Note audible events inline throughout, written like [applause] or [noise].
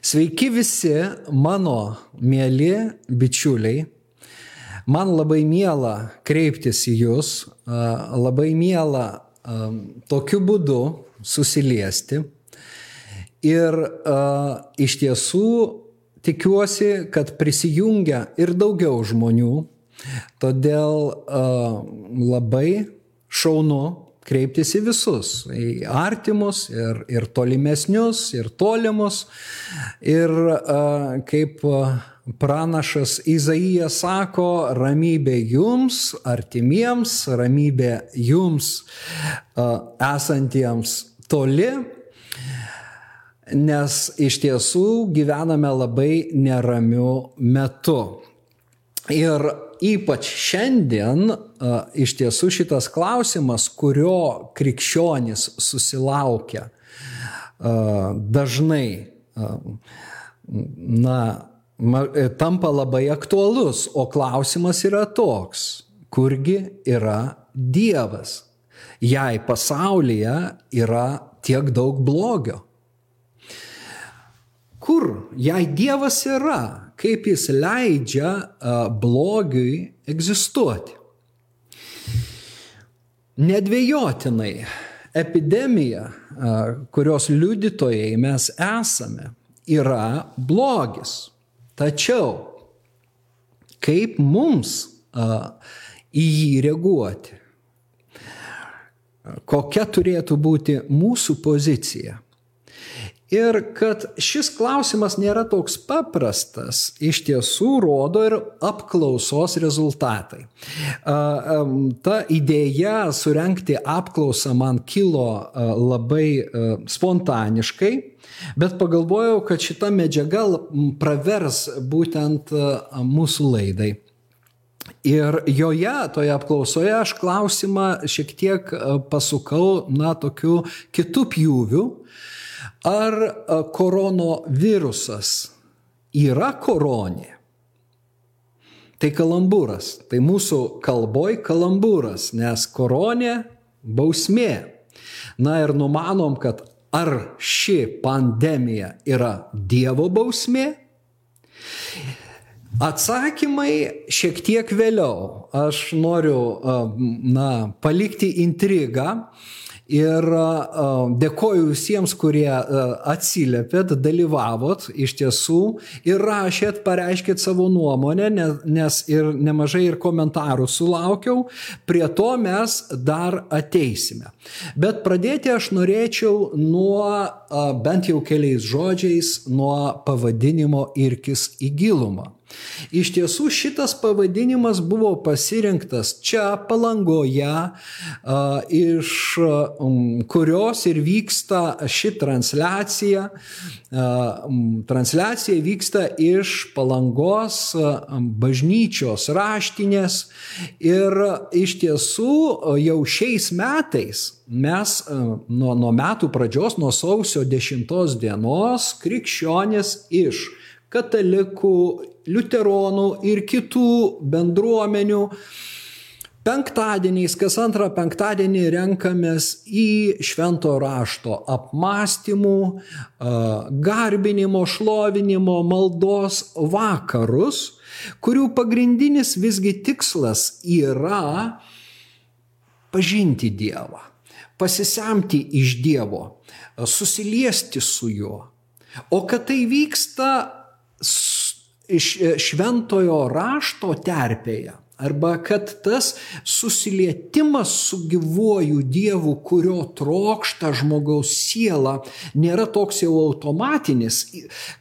Sveiki visi mano mėly bičiuliai. Man labai miela kreiptis į Jūs, labai miela tokiu būdu susiliesti. Ir iš tiesų tikiuosi, kad prisijungia ir daugiau žmonių, todėl labai šaunu kreiptis į visus, į artimus ir, ir tolimesnius, ir tolimus. Ir kaip pranašas Izaijas sako, ramybė jums, artimiems, ramybė jums esantiems toli, nes iš tiesų gyvename labai neramiu metu. Ir ypač šiandien iš tiesų šitas klausimas, kurio krikščionis susilaukia dažnai, na, tampa labai aktualus, o klausimas yra toks, kurgi yra Dievas, jei pasaulyje yra tiek daug blogio. Kur, jei Dievas yra, kaip jis leidžia blogiui egzistuoti. Nedvėjotinai epidemija, kurios liudytojai mes esame, yra blogis. Tačiau kaip mums į jį reaguoti? Kokia turėtų būti mūsų pozicija? Ir kad šis klausimas nėra toks paprastas, iš tiesų rodo ir apklausos rezultatai. Ta idėja surenkti apklausą man kilo labai spontaniškai, bet pagalvojau, kad šita medžiaga pravers būtent mūsų laidai. Ir joje, toje apklausoje, aš klausimą šiek tiek pasukau, na, tokiu kitų pjūvių. Ar koronavirusas yra koronė? Tai kalambūras, tai mūsų kalboj kalambūras, nes koronė bausmė. Na ir numanom, kad ar ši pandemija yra Dievo bausmė? Atsakymai šiek tiek vėliau. Aš noriu na, palikti intrigą Ir dėkoju visiems, kurie atsiliepėt, dalyvavot iš tiesų ir rašėt, pareiškėt savo nuomonę, nes ir nemažai ir komentarų sulaukiau, prie to mes dar ateisime. Bet pradėti aš norėčiau nuo, bent jau keliais žodžiais, nuo pavadinimo Irkis į gilumą. Iš tiesų šitas pavadinimas buvo pasirinktas čia palangoje, iš kurios ir vyksta ši transliacija. Transliacija vyksta iš palangos bažnyčios raštinės ir iš tiesų jau šiais metais mes nuo, nuo metų pradžios, nuo sausio 10 dienos krikščionis iš katalikų, liuteronų ir kitų bendruomenių. Penktadieniais, kas antrą penktadienį renkamės į švento rašto apmąstymų, garbinimo, šlovinimo, maldos vakarus, kurių pagrindinis visgi tikslas yra pažinti Dievą, pasisemti iš Dievo, susiliesti su juo. O kad tai vyksta iš šventojo rašto terpėje. Arba kad tas susilietimas su gyvuoju Dievu, kurio trokšta žmogaus siela, nėra toks jau automatinis,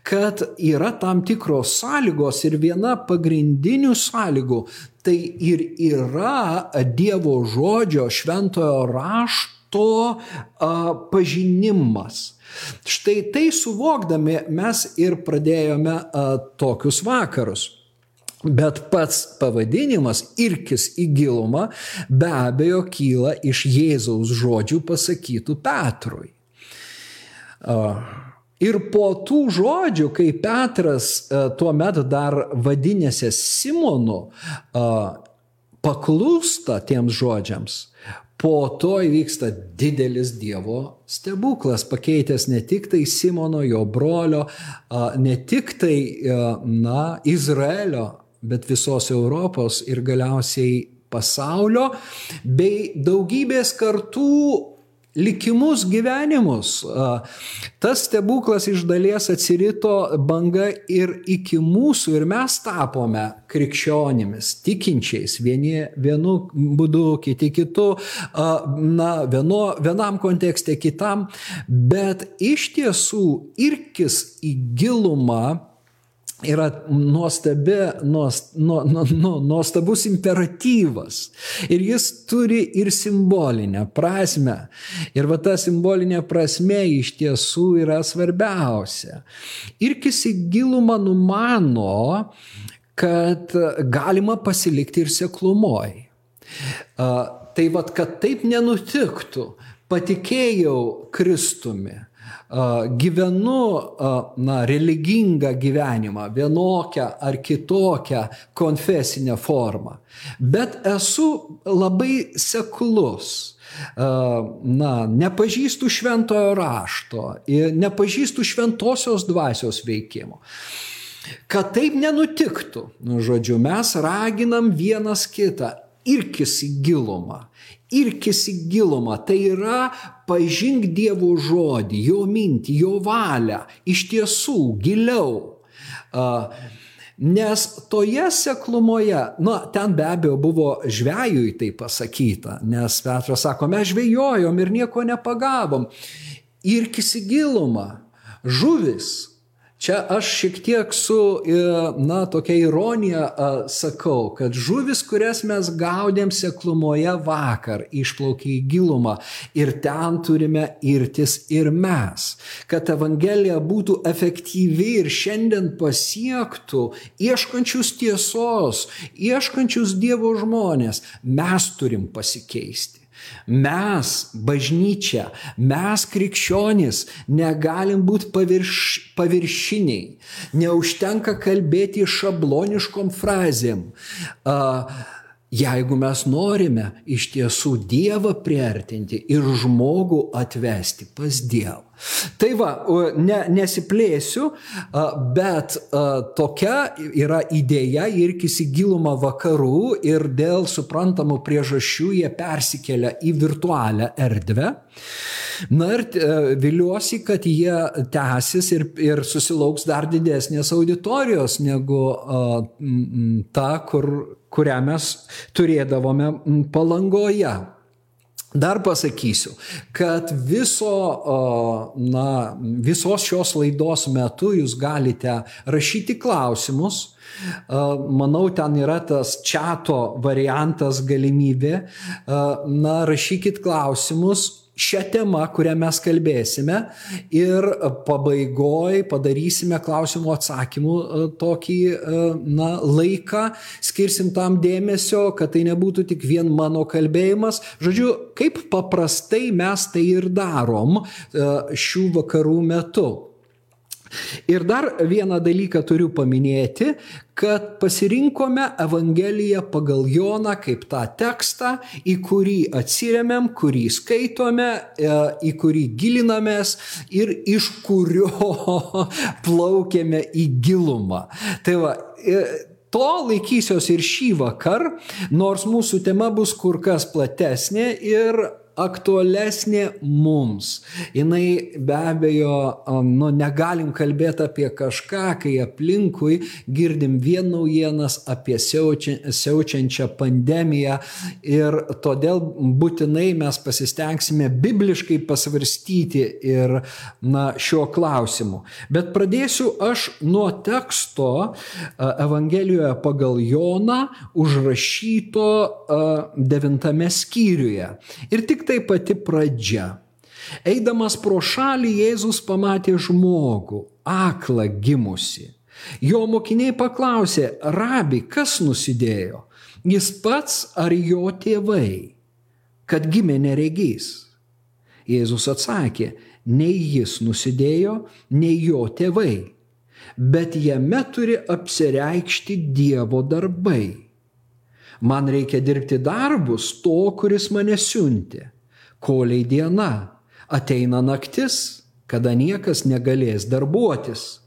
kad yra tam tikros sąlygos ir viena pagrindinių sąlygų tai ir yra Dievo žodžio šventojo rašto pažinimas. Štai tai suvokdami mes ir pradėjome a, tokius vakarus. Bet pats pavadinimas irkis į gilumą be abejo kyla iš Jėzaus žodžių pasakytų Petrui. Ir po tų žodžių, kai Petras tuo metu dar vadinėsi Simonu, paklūsta tiems žodžiams, po to įvyksta didelis Dievo stebuklas, pakeitęs ne tik tai Simono, jo brolio, ne tik tai, na, Izraelio, bet visos Europos ir galiausiai pasaulio, bei daugybės kartų likimus, gyvenimus. Tas stebuklas iš dalies atsirito banga ir iki mūsų ir mes tapome krikščionimis, tikinčiais, vieni vienu būdu, kiti kitu, na, vieno, vienam kontekste, kitam, bet iš tiesų irkis į gilumą yra nuostabi, nuost, nu, nu, nu, nuostabus imperatyvas. Ir jis turi ir simbolinę prasme. Ir va ta simbolinė prasme iš tiesų yra svarbiausia. Ir kisi gilumą numano, kad galima pasilikti ir seklumoj. Tai vad, kad taip nenutiktų, patikėjau Kristumi gyvenu na, religingą gyvenimą, vienokią ar kitokią konfesinę formą, bet esu labai seklus. Na, nepažįstu šventojo rašto, nepažįstu šventosios dvasios veikimo. Kad taip nenutiktų, nu, žodžiu, mes raginam vienas kitą irkis į gilumą, irkis į gilumą, tai yra pažink Dievo žodį, jo mintį, jo valią, iš tiesų giliau. Nes toje seklumoje, na, ten be abejo buvo žvėjui tai pasakyta, nes Petras sako, mes žvėjojom ir nieko nepagavom. Irkis į gilumą, žuvis, Čia aš šiek tiek su, e, na, tokia ironija sakau, kad žuvis, kurias mes gaudėm seklumoje vakar, išplaukė į gilumą ir ten turime irtis ir mes. Kad Evangelija būtų efektyvi ir šiandien pasiektų ieškančius tiesos, ieškančius Dievo žmonės, mes turim pasikeisti. Mes, bažnyčia, mes krikščionys, negalim būti pavirš, paviršiniai. Neužtenka kalbėti šabloniškom frazėm. Uh, Jeigu mes norime iš tiesų Dievą priartinti ir žmogų atvesti pas Dievą. Tai va, ne, nesiplėsiu, bet tokia yra idėja ir įsigiluma vakarų ir dėl suprantamų priežasčių jie persikelia į virtualią erdvę. Na ir viliuosi, kad jie tęsis ir, ir susilauks dar didesnės auditorijos negu ta, kur kurią mes turėdavome palangoje. Dar pasakysiu, kad viso, na, visos šios laidos metu jūs galite rašyti klausimus. Manau, ten yra tas čato variantas galimybė. Na, rašykit klausimus, šią temą, kurią mes kalbėsime ir pabaigoj padarysime klausimų atsakymų e, tokį e, na, laiką, skirsim tam dėmesio, kad tai nebūtų tik vien mano kalbėjimas. Žodžiu, kaip paprastai mes tai ir darom e, šių vakarų metu. Ir dar vieną dalyką turiu paminėti, kad pasirinkome Evangeliją pagal Joną kaip tą tekstą, į kurį atsiriamėm, kurį skaitome, e, į kurį gilinamės ir iš kurio [laughs] plaukėme į gilumą. Tai va, e, To laikysiuos ir šį vakar, nors mūsų tema bus kur kas platesnė ir aktualesnė mums. Jis be abejo, nu, negalim kalbėti apie kažką, kai aplinkui girdim vien naujienas apie siaučia, siaučiančią pandemiją ir todėl būtinai mes pasistengsime bibliškai pasvarstyti ir na, šiuo klausimu. Bet pradėsiu aš nuo teksto Evangelijoje pagal Joną užrašyto devintame skyriuje. Ir tik tai pati pradžia. Eidamas pro šalį Jėzus pamatė žmogų, aklą gimusi. Jo mokiniai paklausė, rabi, kas nusidėjo? Jis pats ar jo tėvai, kad gimė neregys? Jėzus atsakė, nei jis nusidėjo, nei jo tėvai, bet jame turi apsireikšti Dievo darbai. Man reikia dirbti darbus to, kuris mane siunti. Koliai diena, ateina naktis, kada niekas negalės darbuotis.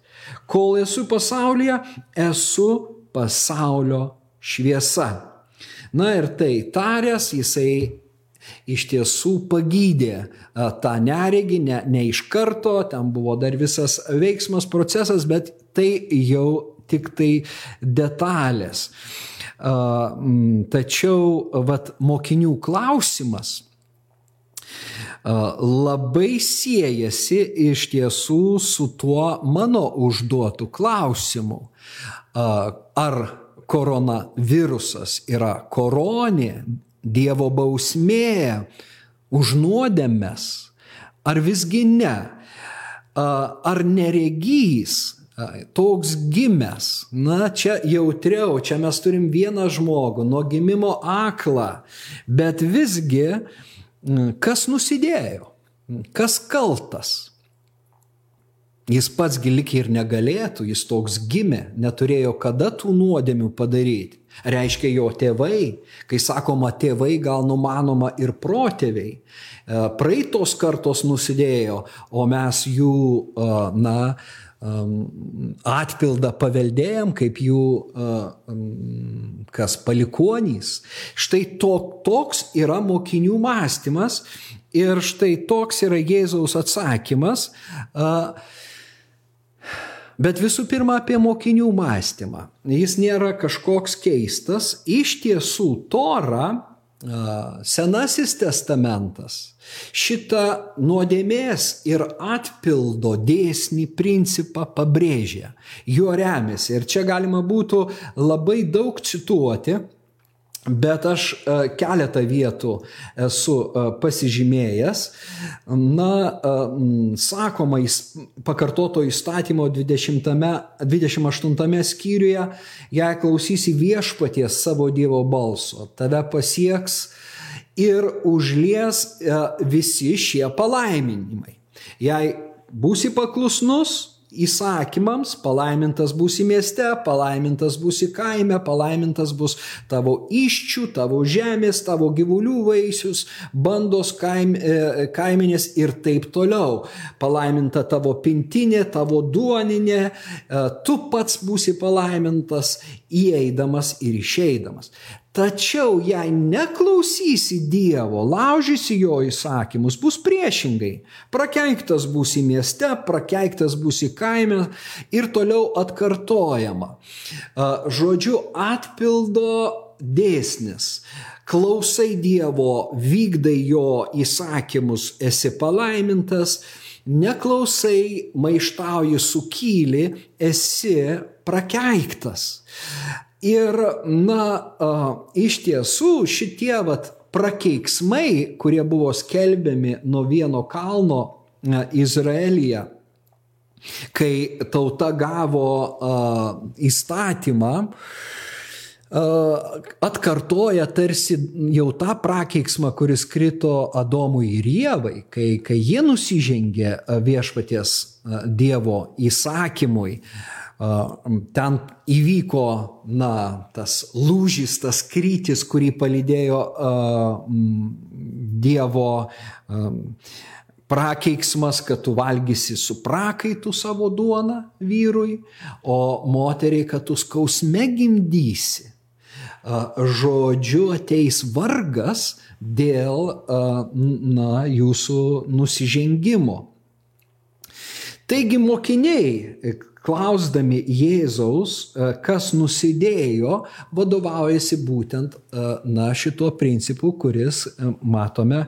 Kol esu pasaulyje, esu pasaulio šviesa. Na ir tai taręs, jisai iš tiesų pagydė tą neregį, ne, ne iš karto, ten buvo dar visas veiksmas, procesas, bet tai jau tik tai detalės. Tačiau vat, mokinių klausimas labai siejasi iš tiesų su tuo mano užduotu klausimu. Ar koronavirusas yra koronė, Dievo bausmė už nuodėmes, ar visgi ne? Ar neregys toks gimęs, na čia jautriau, čia mes turim vieną žmogų, nuo gimimo aklą, bet visgi uh, kas nusidėjo, kas kaltas. Jis pats gilik ir negalėtų, jis toks gimė, neturėjo kada tų nuodėmių padaryti. Reiškia jo tėvai, kai sakoma tėvai, gal numanoma ir protėviai. E, praeitos kartos nusidėjo, o mes jų, e, na, atpildą paveldėjom kaip jų kas palikonys. Štai to, toks yra mokinių mąstymas ir štai toks yra Jėzaus atsakymas. Bet visų pirma apie mokinių mąstymą. Jis nėra kažkoks keistas. Iš tiesų, Tora Senasis testamentas šitą nuodėmės ir atpildo dėsnį principą pabrėžia, juo remiasi. Ir čia galima būtų labai daug cituoti, Bet aš e, keletą vietų esu e, pasižymėjęs. Na, e, sakoma, pakartoto įstatymo 20, 28 skyriuje, jei klausysi viešpaties savo Dievo balso, tave pasieks ir užlies visi šie palaiminimai. Jei būsi paklusnus, įsakymams, palaimintas būsi mieste, palaimintas būsi kaime, palaimintas bus tavo iščių, tavo žemės, tavo gyvulių vaisius, bandos kaim, e, kaiminės ir taip toliau. Palaiminta tavo pintinė, tavo duoninė, e, tu pats būsi palaimintas įeidamas ir išeidamas. Tačiau jei neklausysi Dievo, laužysi jo įsakymus, bus priešingai. Prakeiktas būsi mieste, prakeiktas būsi kaime ir toliau atkartojama. Žodžiu, atpildo dėsnis. Klausai Dievo, vykdai jo įsakymus, esi palaimintas, neklausai, maištauji, sukyli, esi prakeiktas. Ir, na, iš tiesų šitie vat prakeiksmai, kurie buvo skelbiami nuo vieno kalno Izraelyje, kai tauta gavo įstatymą, atkartoja tarsi jau tą prakeiksmą, kuris krito Adomui ir Jėvai, kai, kai jie nusižengė viešpaties Dievo įsakymui ten įvyko, na, tas lūžis, tas krytis, kurį palydėjo Dievo prakeiksmas, kad tu valgysi su prakaitu savo duoną vyrui, o moteriai, kad tu skausme gimdysi. Žodžiu ateis vargas dėl na, jūsų nusižengimo. Taigi mokiniai, klausdami Jėzaus, e, kas nusidėjo, vadovaujasi būtent e, na, šituo principu, kuris, e, matome,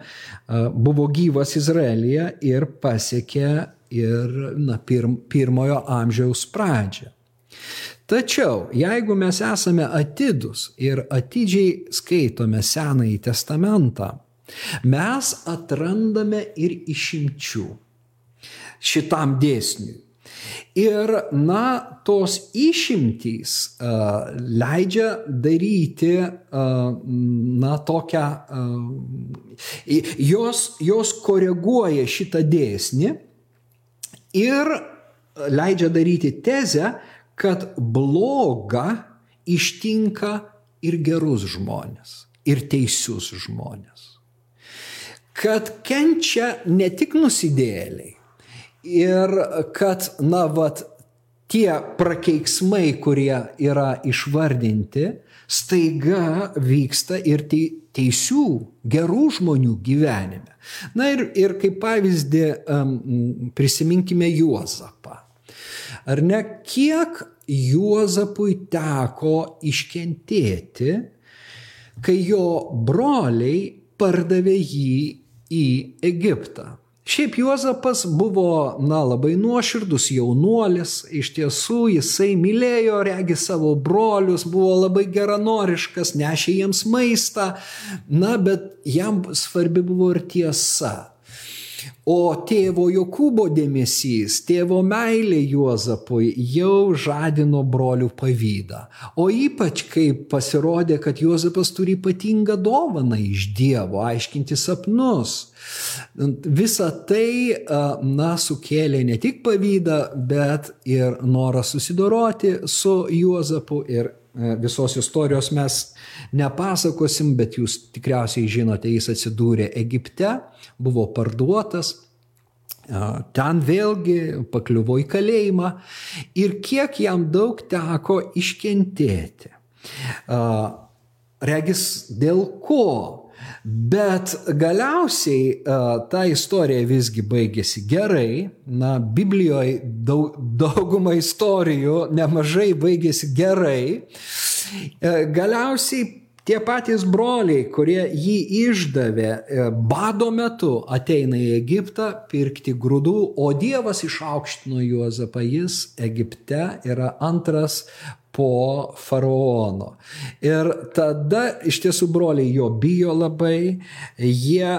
buvo gyvas Izraelyje ir pasiekė ir na, pirm, pirmojo amžiaus pradžią. Tačiau, jeigu mes esame atidus ir atidžiai skaitome Senąjį testamentą, mes atrandame ir išimčių šitam dėsniui. Ir, na, tos išimtys leidžia daryti, na, tokią, jos, jos koreguoja šitą dėsnį ir leidžia daryti tezę, kad bloga ištinka ir gerus žmonės, ir teisius žmonės. Kad kenčia ne tik nusidėliai, ir kad, na, vat, tie prakeiksmai, kurie yra išvardinti, staiga vyksta ir teisių, gerų žmonių gyvenime. Na ir, ir kaip pavyzdį um, prisiminkime Juozapą. Ar ne, kiek Juozapui teko iškentėti, kai jo broliai pardavė jį į Egiptą. Šiaip Juozapas buvo, na, labai nuoširdus jaunuolis, iš tiesų jisai mylėjo, regi savo brolius, buvo labai geranoriškas, nešė jiems maistą, na, bet jam svarbi buvo ir tiesa. O tėvo Jokūbo dėmesys, tėvo meilė Juozapui jau žadino brolių pavydą. O ypač, kai pasirodė, kad Juozapas turi ypatingą dovaną iš Dievo, aiškinti sapnus. Visa tai, na, sukėlė ne tik pavydą, bet ir norą susidoroti su Juozapu ir visos istorijos mes nepasakosim, bet jūs tikriausiai žinote, jis atsidūrė Egipte, buvo parduotas, ten vėlgi pakliuvo į kalėjimą ir kiek jam daug teko iškentėti. Regis dėl ko? Bet galiausiai ta istorija visgi baigėsi gerai. Na, Biblijoje daug, dauguma istorijų nemažai baigėsi gerai. Galiausiai Tie patys broliai, kurie jį išdavė e, bado metu, ateina į Egiptą pirkti grūdų, o Dievas išaukštino Juozapą, jis Egipte yra antras po faraono. Ir tada iš tiesų broliai jo bijo labai, jie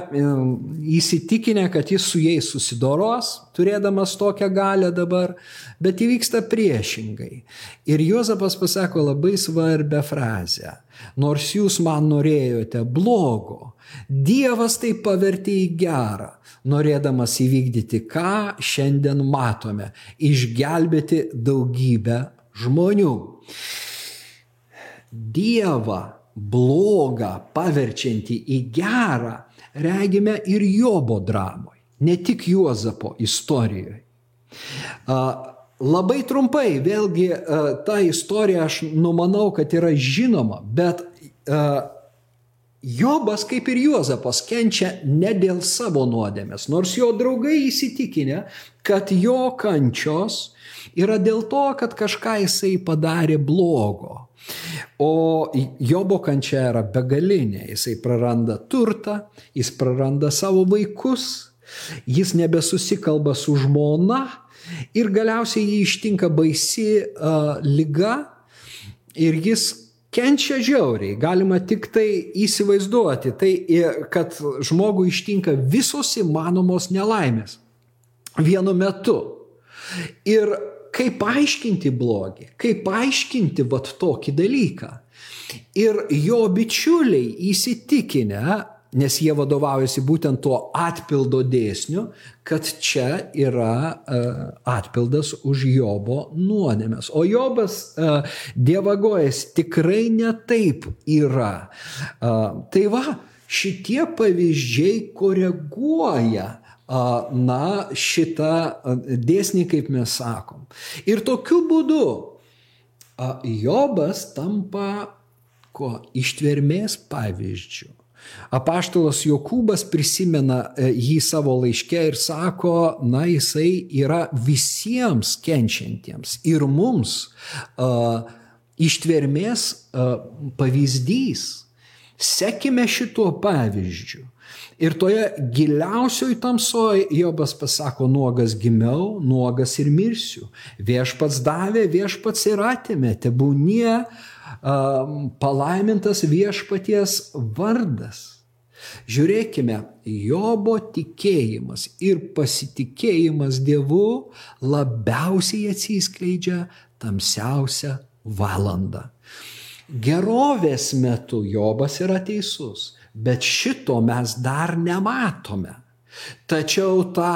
įsitikinę, kad jis su jais susidoros, turėdamas tokią galę dabar, bet įvyksta priešingai. Ir Juozapas pasako labai svarbę frazę. Nors jūs man norėjote blogo, Dievas tai pavertė į gerą, norėdamas įvykdyti, ką šiandien matome - išgelbėti daugybę žmonių. Dievą blogą paverčiantį į gerą regime ir Jobo dramoje, ne tik Juozapo istorijoje. Labai trumpai, vėlgi ta istorija aš numanau, kad yra žinoma, bet Jobas, kaip ir Juozapas, kenčia ne dėl savo nuodėmės, nors jo draugai įsitikinę, kad jo kančios yra dėl to, kad kažką jisai padarė blogo. O Jobo kančia yra begalinė, jisai praranda turtą, jis praranda savo vaikus, jis nebesusikalba su žmona ir galiausiai jį ištinka baisi uh, lyga ir jis kenčia žiauriai, galima tik tai įsivaizduoti, tai kad žmogų ištinka visos įmanomos nelaimės vienu metu. Ir kaip aiškinti blogį, kaip aiškinti vat tokį dalyką. Ir jo bičiuliai įsitikinę, nes jie vadovaujasi būtent tuo atpildo dėsniu, kad čia yra uh, atpildas už Jobo nuodėmės. O Jobas uh, dievagojas tikrai netaip yra. Uh, tai va, šitie pavyzdžiai koreguoja na, šitą dėsnį, kaip mes sakom. Ir tokiu būdu Jobas tampa ko ištvermės pavyzdžių. Apaštalas Jokūbas prisimena e, jį savo laiške ir sako, na, jisai yra visiems kenčiantiems ir mums uh, ištvermės uh, pavyzdys. Sekime šituo pavyzdžiu. Ir toje giliausioj tamsoje Jobas pasako, nuogas gimiau, nuogas ir mirsiu. Viešpats davė, viešpats ir atėmė, tebūnie um, palaimintas viešpaties vardas. Žiūrėkime, Jobo tikėjimas ir pasitikėjimas Dievu labiausiai atsiskleidžia tamsiausią valandą. Gerovės metu Jobas yra teisus Bet šito mes dar nematome. Tačiau tą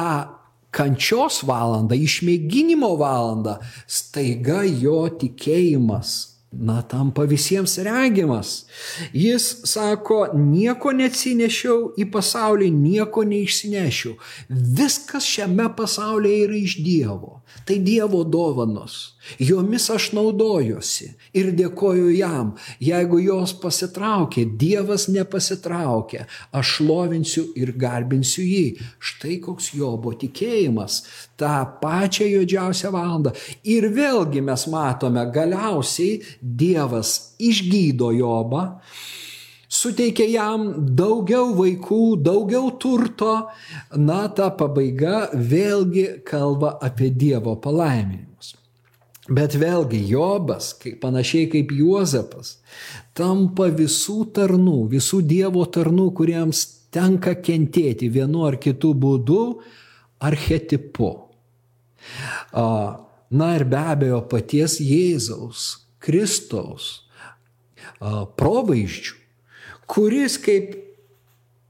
kančios valandą, išmėginimo valandą, staiga jo tikėjimas na, tampa visiems regimas. Jis sako, nieko neatsinešiau į pasaulį, nieko neišsinešiau. Viskas šiame pasaulyje yra iš Dievo. Tai Dievo dovanos. Jomis aš naudojuosi ir dėkoju jam. Jeigu jos pasitraukė, Dievas nepasitraukė, aš šlovinsiu ir garbinsiu jį. Štai koks jo buvo tikėjimas tą pačią juodžiausią valandą. Ir vėlgi mes matome, galiausiai Dievas išgydo Jobą, suteikia jam daugiau vaikų, daugiau turto, na, ta pabaiga vėlgi kalba apie Dievo palaiminimus. Bet vėlgi Jobas, kaip, panašiai kaip Juozapas, tampa visų tarnų, visų Dievo tarnų, kuriems tenka kentėti vienu ar kitu būdu, archetipu. Na ir be abejo paties Jėzaus, Kristaus provaizdžių, kuris kaip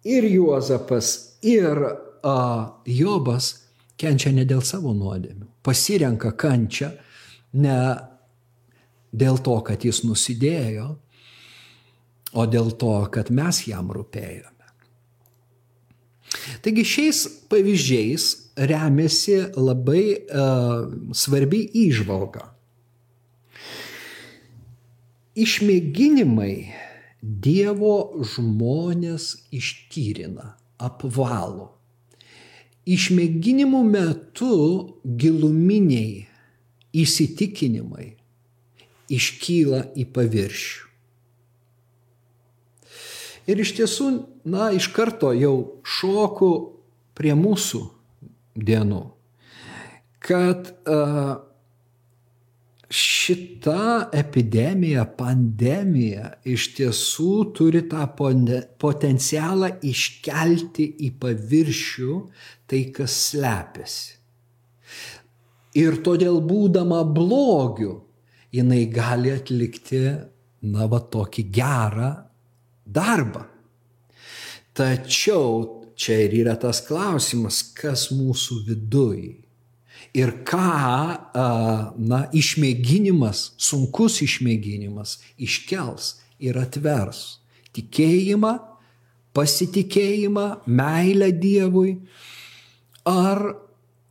ir Juozapas, ir Jobas kenčia ne dėl savo nuodėmių, pasirenka kančią ne dėl to, kad jis nusidėjo, o dėl to, kad mes jam rūpėjome. Taigi šiais pavyzdžiais remiasi labai uh, svarbi įžvalga. Išmėginimai Dievo žmonės ištyrina, apvalo. Išmėginimų metu giluminiai įsitikinimai iškyla į paviršių. Ir iš tiesų, na, iš karto jau šoku prie mūsų dienų, kad uh, šita epidemija, pandemija iš tiesų turi tą potencialą iškelti į paviršių tai, kas slepiasi. Ir todėl būdama blogiu, jinai gali atlikti, na, va tokį gerą darbą. Tačiau čia ir yra tas klausimas, kas mūsų viduje ir ką, na, išmėginimas, sunkus išmėginimas iškels ir atvers tikėjimą, pasitikėjimą, meilę Dievui ar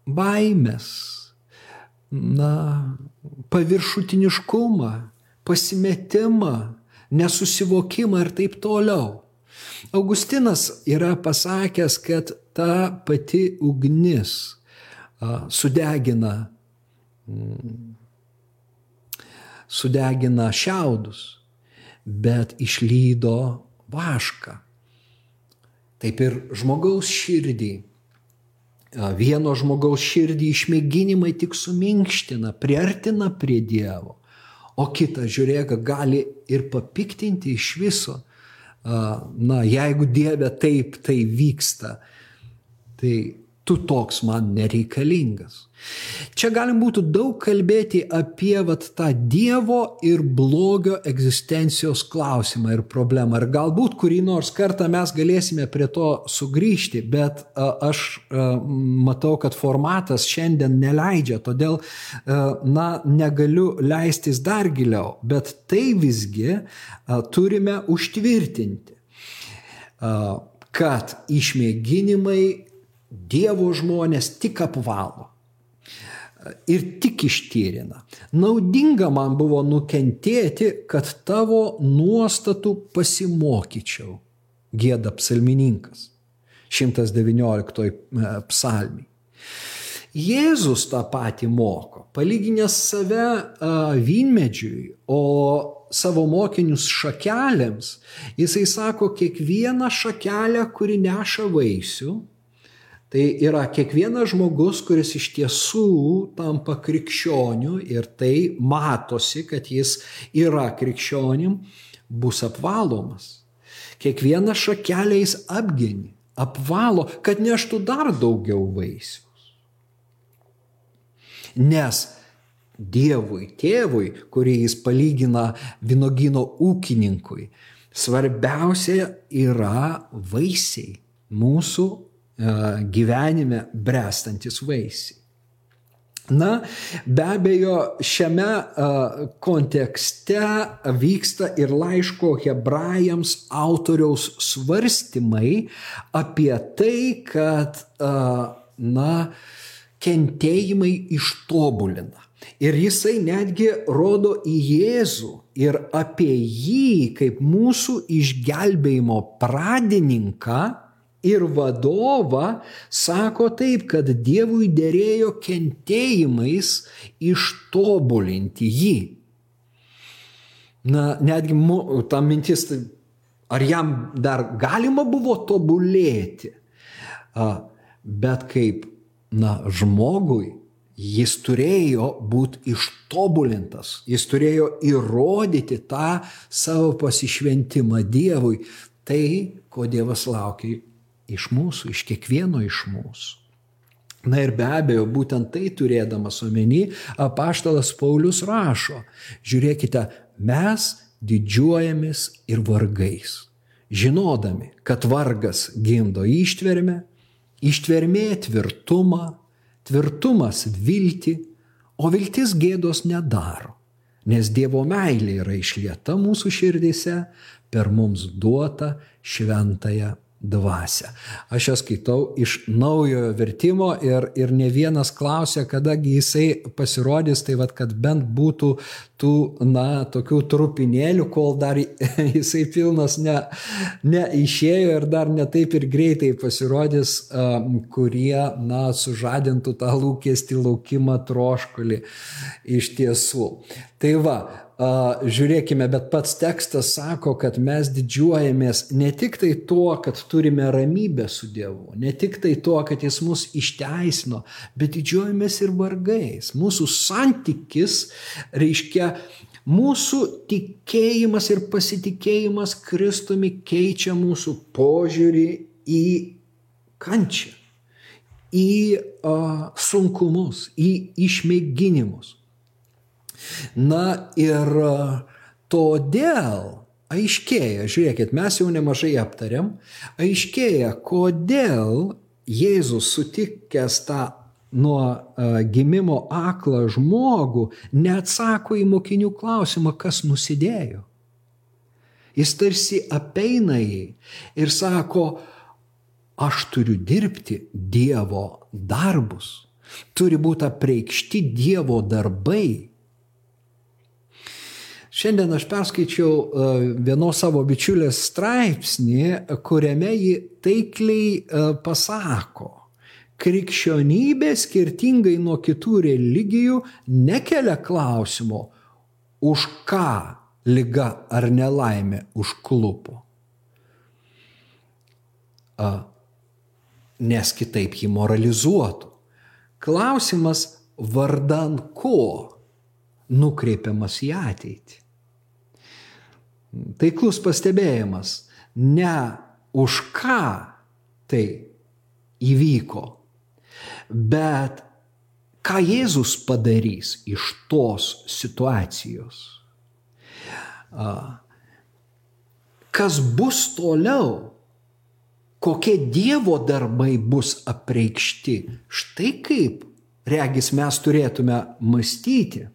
baimės, na, paviršutiniškumą, pasimetimą, nesusivokimą ir taip toliau. Augustinas yra pasakęs, kad ta pati ugnis, sudegina, mm, sudegina šiaudus, bet išlydo vašką. Taip ir žmogaus širdį. Vieno žmogaus širdį išmėginimai tik suminkština, priartina prie Dievo, o kitą, žiūrėk, gali ir papiktinti iš viso. Na, jeigu Dieve taip tai vyksta, tai tu toks man nereikalingas. Čia galim būtų daug kalbėti apie vat, tą Dievo ir blogio egzistencijos klausimą ir problemą. Ir galbūt kurį nors kartą mes galėsime prie to sugrįžti, bet a, aš a, matau, kad formatas šiandien neleidžia, todėl a, na, negaliu leistis dar giliau, bet tai visgi a, turime užtvirtinti kad išmėginimai Dievo žmonės tik apvalo ir tik ištyrina. Naudinga man buvo nukentėti, kad tavo nuostatų pasimokyčiau, gėda psalmininkas. 119 e, psalmiai. Jėzus tą patį moko, palyginęs save a, vynmedžiui, o savo mokinius šakelėms, jisai sako, kiekvieną šakelę, kuri neša vaisių, Tai yra kiekvienas žmogus, kuris iš tiesų tampa krikščioniu ir tai matosi, kad jis yra krikščionim, bus apvalomas. Kiekvieną šakelę jis apgini, apvalo, kad neštų dar daugiau vaisius. Nes Dievui, tėvui, kurį jis palygina vinogino ūkininkui, svarbiausia yra vaisiai, mūsų gyvenime brestantis vaisiai. Na, be abejo, šiame kontekste vyksta ir laiško hebrajams autoriaus svarstymai apie tai, kad, na, kentėjimai ištobulina. Ir jisai netgi rodo į Jėzų ir apie jį kaip mūsų išgelbėjimo pradininką ir vadovą sako taip, kad Dievui dėrėjo kentėjimais ištobulinti jį. Na, netgi ta mintis, ar jam dar galima buvo tobulėti, bet kaip, na, žmogui jis turėjo būti ištobulintas, jis turėjo įrodyti tą savo pasišventimą Dievui, tai, ko Dievas laukia iš mūsų, iš kiekvieno iš mūsų. Na ir be abejo, būtent tai turėdamas omeny, apaštalas Paulius rašo, žiūrėkite, mes didžiuojamės ir vargais, žinodami, kad vargas gimdo ištvermę, ištvermė tvirtumą, tvirtumas viltį, o viltis gėdos nedaro, nes Dievo meilė yra išlieta mūsų širdise per mums duotą šventąją dvasę. Aš ją skaitau iš naujojo vertimo ir, ir ne vienas klausia, kadagi jisai pasirodys, tai vad, kad bent būtų tų, na, tokių trupinėlių, kol dar [laughs] jisai pilnas ne, neišėjo ir dar netaip ir greitai pasirodys, kurie, na, sužadintų tą lūkestį, laukimą, troškulį iš tiesų. Tai va, žiūrėkime, bet pats tekstas sako, kad mes didžiuojamės ne tik tai tuo, kad turime ramybę su Dievu, ne tik tai tuo, kad Jis mus išteisino, bet didžiuojamės ir vargais. Mūsų santykis reiškia, mūsų tikėjimas ir pasitikėjimas Kristumi keičia mūsų požiūrį į kančią, į uh, sunkumus, į išmėginimus. Na ir e, todėl aiškėja, žiūrėkit, mes jau nemažai aptariam, aiškėja, kodėl Jėzus sutikęs tą nuo uh, gimimo aklą žmogų neatsako į mokinių klausimą, kas nusidėjo. Jis tarsi apeina jį ir sako, aš turiu dirbti Dievo darbus, turi būti apreikšti Dievo darbai Šiandien aš perskaičiau e, vienos savo bičiulės straipsnį, kuriame ji taikliai e, pasako, krikščionybė skirtingai nuo kitų religijų nekelia klausimo, už ką lyga ar nelaimė užklupo. Nes kitaip jį moralizuotų. Klausimas vardan ko nukreipiamas į ateitį. Taiklus pastebėjimas, ne už ką tai įvyko, bet ką Jėzus padarys iš tos situacijos. Kas bus toliau, kokie Dievo darbai bus apreikšti. Štai kaip, regis, mes turėtume mąstyti.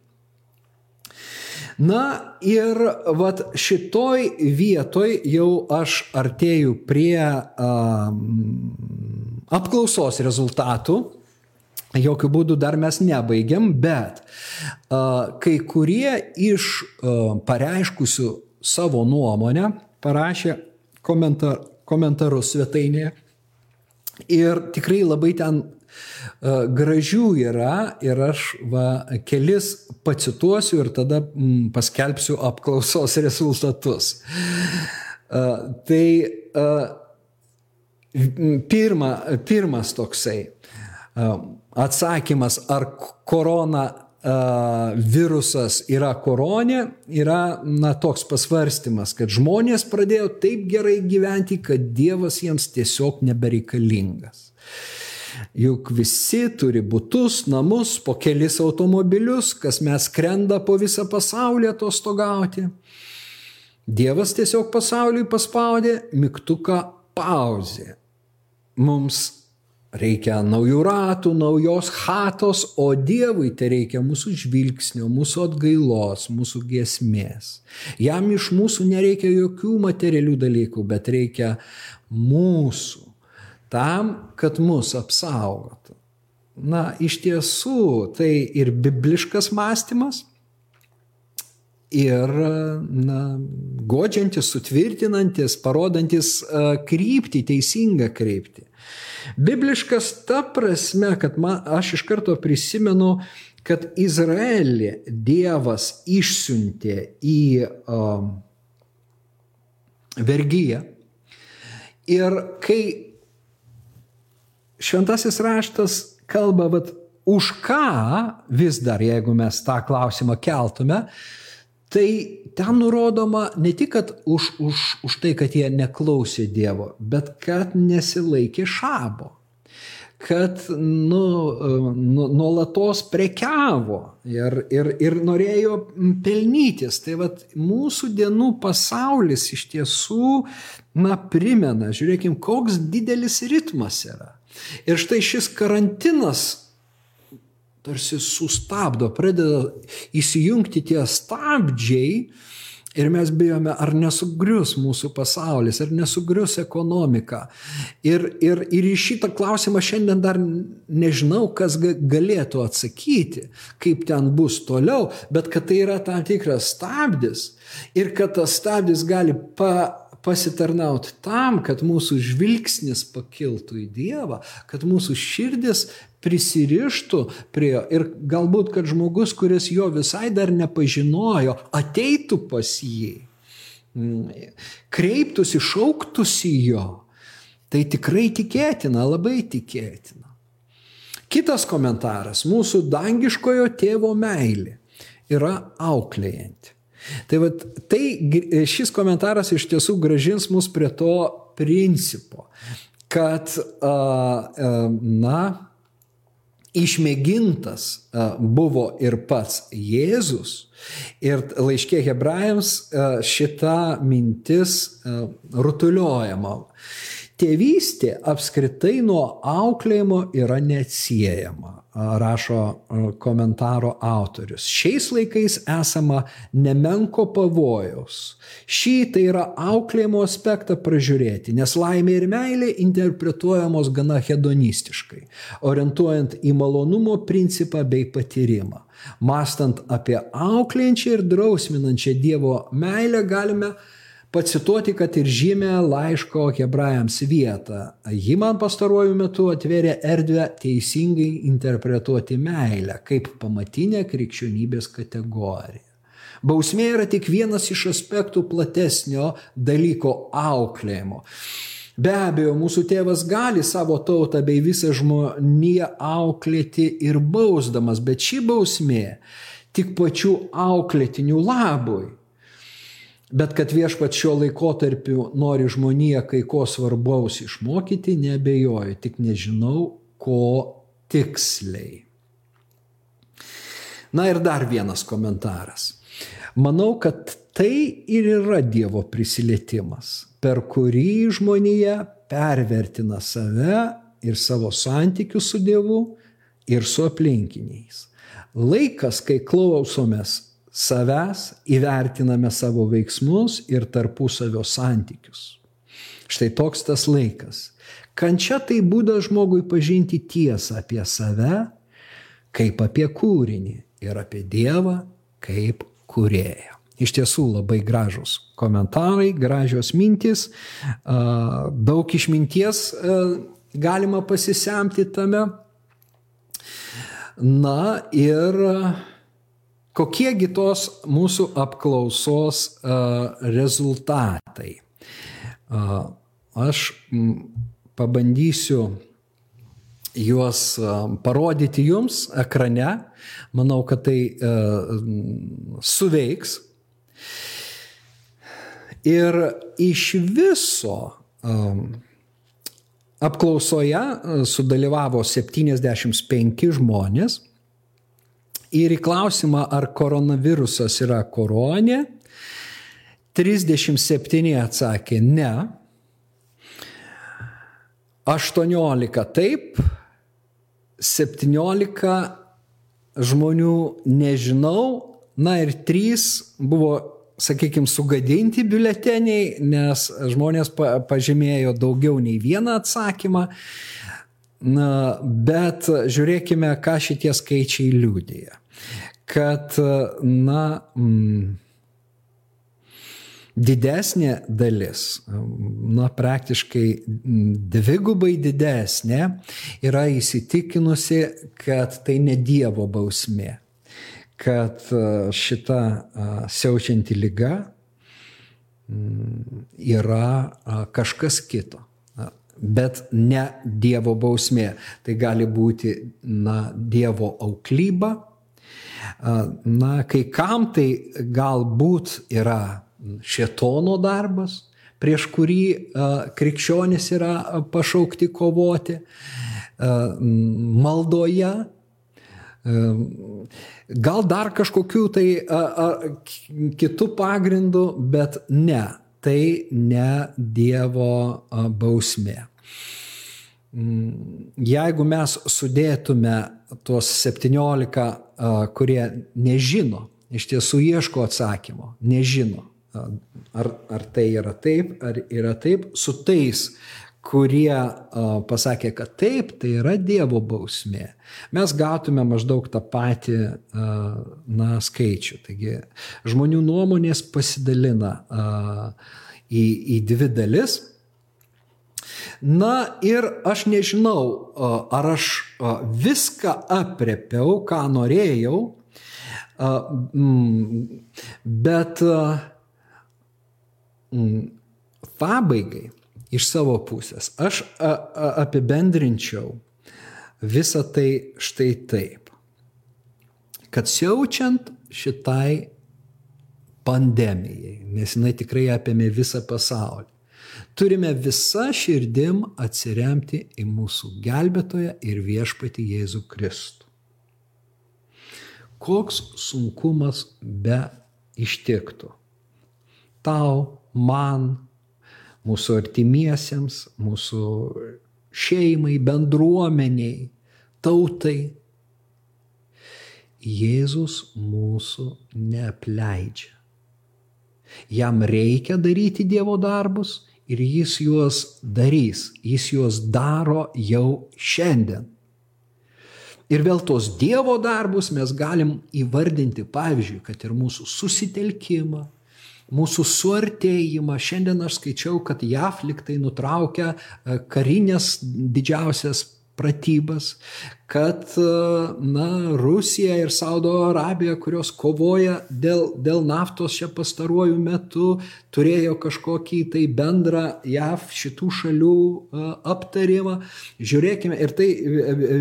Na ir vat šitoj vietoj jau aš artėju prie um, apklausos rezultatų. Jokių būdų dar mes nebaigiam, bet uh, kai kurie iš uh, pareiškusių savo nuomonę parašė komentar, komentarus svetainėje ir tikrai labai ten gražių yra ir aš va, kelis pacituosiu ir tada mm, paskelbsiu apklausos [laughs] rezultatus. E, tai e, pirma, pirmas toksai atsakymas, ar korona virusas yra koronė, yra na, toks pasvarstymas, kad žmonės pradėjo taip gerai gyventi, kad Dievas jiems tiesiog nebereikalingas. Juk visi turi būtus, namus, po kelis automobilius, kas mes skrenda po visą pasaulį atostogauti. Dievas tiesiog pasauliui paspaudė mygtuką pauzė. Mums reikia naujų ratų, naujos chatos, o Dievui tai reikia mūsų žvilgsnio, mūsų atgailos, mūsų giesmės. Jam iš mūsų nereikia jokių materialių dalykų, bet reikia mūsų, tam, kad mus apsaugotų. Na, iš tiesų, tai ir bibliškas mąstymas, ir na, godžiantis, sutvirtinantis, parodantis kryptį, teisingą kryptį. Bibliškas ta prasme, kad man, aš iš karto prisimenu, kad Izraelį Dievas išsiuntė į um, vergyją. Ir kai šventasis raštas kalba, bet už ką vis dar, jeigu mes tą klausimą keltume, tai ten nurodoma ne tik, už, už, už tai, kad jie neklausė Dievo, bet kad nesilaikė šabo kad nu, nu, nuolatos prekiavo ir, ir, ir norėjo pelnytis. Tai vad mūsų dienų pasaulis iš tiesų, na, primena, žiūrėkim, koks didelis ritmas yra. Ir štai šis karantinas tarsi sustabdo, pradeda įsijungti tie stabdžiai ir mes bijome, ar nesugrius mūsų pasaulis, ar nesugrius ekonomika. Ir, ir, ir į šitą klausimą šiandien dar nežinau, kas galėtų atsakyti, kaip ten bus toliau, bet kad tai yra tam tikras stabdis ir kad tas stabdis gali pa, pasitarnauti tam, kad mūsų žvilgsnis pakiltų į Dievą, kad mūsų širdis prisirištų prie jo ir galbūt, kad žmogus, kuris jo visai dar nepažinojo, ateitų pas jį, kreiptųsi, šauktųsi jo. Tai tikrai tikėtina, labai tikėtina. Kitas komentaras - mūsų dangiškojo tėvo meilė yra auklėjanti. Tai, vat, tai šis komentaras iš tiesų gražins mus prie to principo, kad, na, išmėgintas buvo ir pats Jėzus. Ir laiškė hebrajams šita mintis rutuliojama. Tėvystė apskritai nuo auklėjimo yra neatsiejama rašo komentaro autorius. Šiais laikais esama nemenko pavojaus. Šį tai yra auklėjimo aspektą pražiūrėti, nes laimė ir meilė interpretuojamos gana hedonistiškai, orientuojant į malonumo principą bei patyrimą. Mastant apie auklėjančią ir drausminančią Dievo meilę galime pacituoti, kad ir žymė laiško hebrajams vietą. Ji man pastaruoju metu atvėrė erdvę teisingai interpretuoti meilę kaip pamatinę krikščionybės kategoriją. Bausmė yra tik vienas iš aspektų platesnio dalyko auklėjimo. Be abejo, mūsų tėvas gali savo tautą bei visą žmoniją auklėti ir bausdamas, bet ši bausmė tik pačių auklėtinių labui Bet kad viešpat šio laikotarpiu nori žmoniją kai ko svarbaus išmokyti, nebejoju, tik nežinau, ko tiksliai. Na ir dar vienas komentaras. Manau, kad tai ir yra Dievo prisilietimas, per kurį žmonija pervertina save ir savo santykius su Dievu ir su aplinkiniais. Laikas, kai klausomės savęs, įvertiname savo veiksmus ir tarpusavio santykius. Štai toks tas laikas. Kančia tai būdas žmogui pažinti tiesą apie save, kaip apie kūrinį ir apie Dievą kaip kurėją. Iš tiesų labai gražus komentarai, gražios mintis, daug išminties galima pasisemti tame. Na ir Kokiegi tos mūsų apklausos rezultatai? Aš pabandysiu juos parodyti jums ekrane. Manau, kad tai suveiks. Ir iš viso apklausoje sudalyvavo 75 žmonės Ir į klausimą, ar koronavirusas yra koronė, 37 atsakė ne, 18 taip, 17 žmonių nežinau, na ir 3 buvo, sakykime, sugadinti biuleteniai, nes žmonės pažymėjo daugiau nei vieną atsakymą. Na, bet žiūrėkime, ką šitie skaičiai liūdėja. Kad, na, mm, didesnė dalis, na praktiškai dvigubai didesnė, yra įsitikinusi, kad tai ne Dievo bausmė, kad šita siaučianti lyga yra kažkas kito. Bet ne Dievo bausmė. Tai gali būti na, Dievo auklyba. Na, kai kam tai galbūt yra šetono darbas, prieš kurį krikščionis yra pašaukti kovoti maldoje, gal dar kažkokių tai kitų pagrindų, bet ne, tai ne Dievo bausmė. Mm, jeigu mes sudėtume tuos 17, kurie nežino, iš tiesų ieško atsakymo, nežino, ar, ar tai yra taip, ar yra taip, su tais, kurie pasakė, kad taip, tai yra Dievo bausmė, mes gautume maždaug tą patį na, skaičių. Taigi žmonių nuomonės pasidalina į, į dvi dalis. Na ir aš nežinau, ar aš viską apriepiau, ką norėjau, bet Mm, pabaigai iš savo pusės aš apibendrinčiau visą tai štai taip, kad siaučiant šitai pandemijai, nes jinai tikrai apėmė visą pasaulį, turime visą širdim atsiremti į mūsų gelbėtoją ir viešpatį Jėzų Kristų. Koks sunkumas be ištiktų. Tau man, mūsų artimiesiems, mūsų šeimai, bendruomeniai, tautai. Jėzus mūsų neapleidžia. Jam reikia daryti Dievo darbus ir jis juos darys. Jis juos daro jau šiandien. Ir vėl tos Dievo darbus mes galim įvardinti, pavyzdžiui, kad ir mūsų susitelkimą, mūsų suartėjimą. Šiandien aš skaičiau, kad JAF liktai nutraukia e, karinės didžiausias pratybas, kad na, Rusija ir Saudo Arabija, kurios kovoja dėl, dėl naftos čia pastaruoju metu, turėjo kažkokį tai bendrą JAV šitų šalių aptarimą. Žiūrėkime, ir tai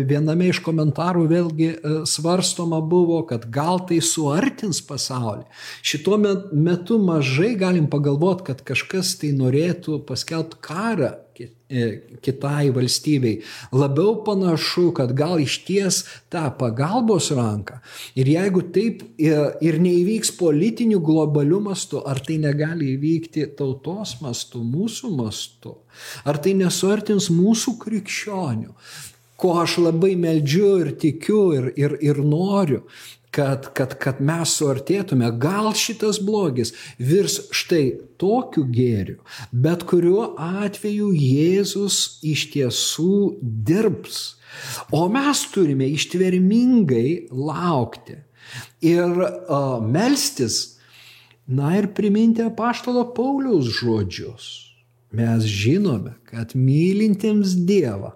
viename iš komentarų vėlgi svarstoma buvo, kad gal tai suartins pasaulį. Šituo metu mažai galim pagalvoti, kad kažkas tai norėtų paskelbti karą E, kitai valstybei. Labiau panašu, kad gal išties tą pagalbos ranką. Ir jeigu taip e, ir neįvyks politinių globalių mastų, ar tai negali įvykti tautos mastu, mūsų mastu, ar tai nesuartins mūsų krikščionių, ko aš labai meldžiu ir tikiu ir, ir, ir noriu, kad, kad, kad mes suartėtume, gal šitas blogis virs štai tokiu gėriu, bet kuriuo atveju Jėzus iš tiesų dirbs. O mes turime ištvermingai laukti ir uh, melstis, na ir priminti apaštalo Pauliaus žodžius. Mes žinome, kad mylintiems Dievą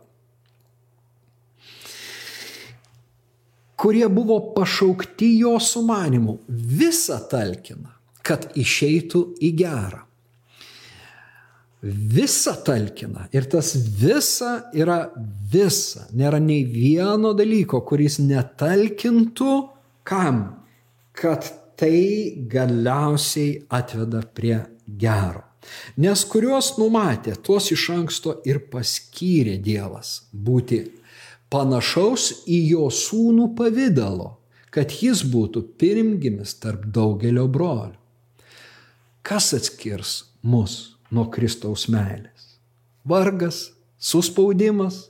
kurie buvo pašaukti jo sumanimu, visą talkina, kad išeitų į gerą. Visa talkina. Ir tas visa yra visa. Nėra nei vieno dalyko, kuris netalkintų kam, kad tai galiausiai atveda prie gero. Nes kuriuos numatė, tuos iš anksto ir paskyrė Dievas būti panašaus į jo sūnų pavydalo, kad jis būtų pirmgimis tarp daugelio brolių. Kas atskirs mus nuo Kristaus meilės? Vargas, Suspaudimas,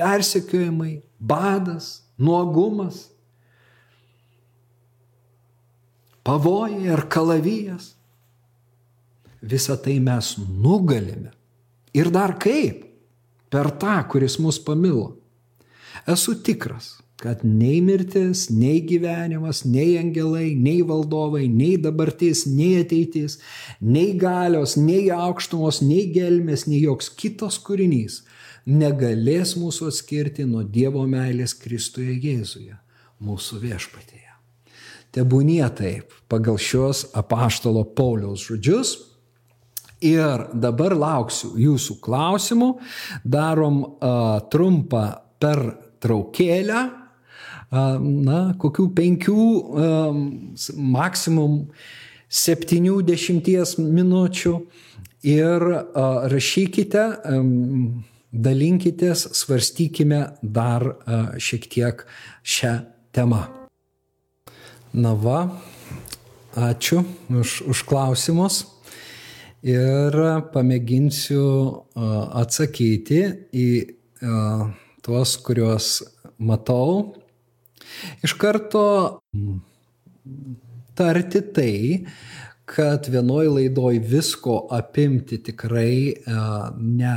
persekiojimai, badas, nuogumas, pavojai ar kalavijas. Visą tai mes nugalime. Ir dar kaip? Per tą, kuris mus pamilo. Esu tikras, kad nei mirtis, nei gyvenimas, nei angelai, nei valdovai, nei dabartis, nei ateitis, nei galios, nei aukštumos, nei gelmės, nei joks kitas kūrinys negalės mūsų atskirti nuo Dievo meilės Kristuje Jėzuje, mūsų viešpatėje. Tebūnie taip, pagal šios apaštalo Pauliaus žodžius. Ir dabar lauksiu jūsų klausimų. Darom uh, trumpą per traukėlę, na, kokių penkių, um, maksimum septynių dešimties minučių. Ir rašykite, dalinkitės, svarstykime dar šiek tiek šią temą. Na va, ačiū už, už klausimus ir pamėginsiu atsakyti į tuos, kuriuos matau. Iš karto tarti tai, kad vienoj laidoj visko apimti tikrai ne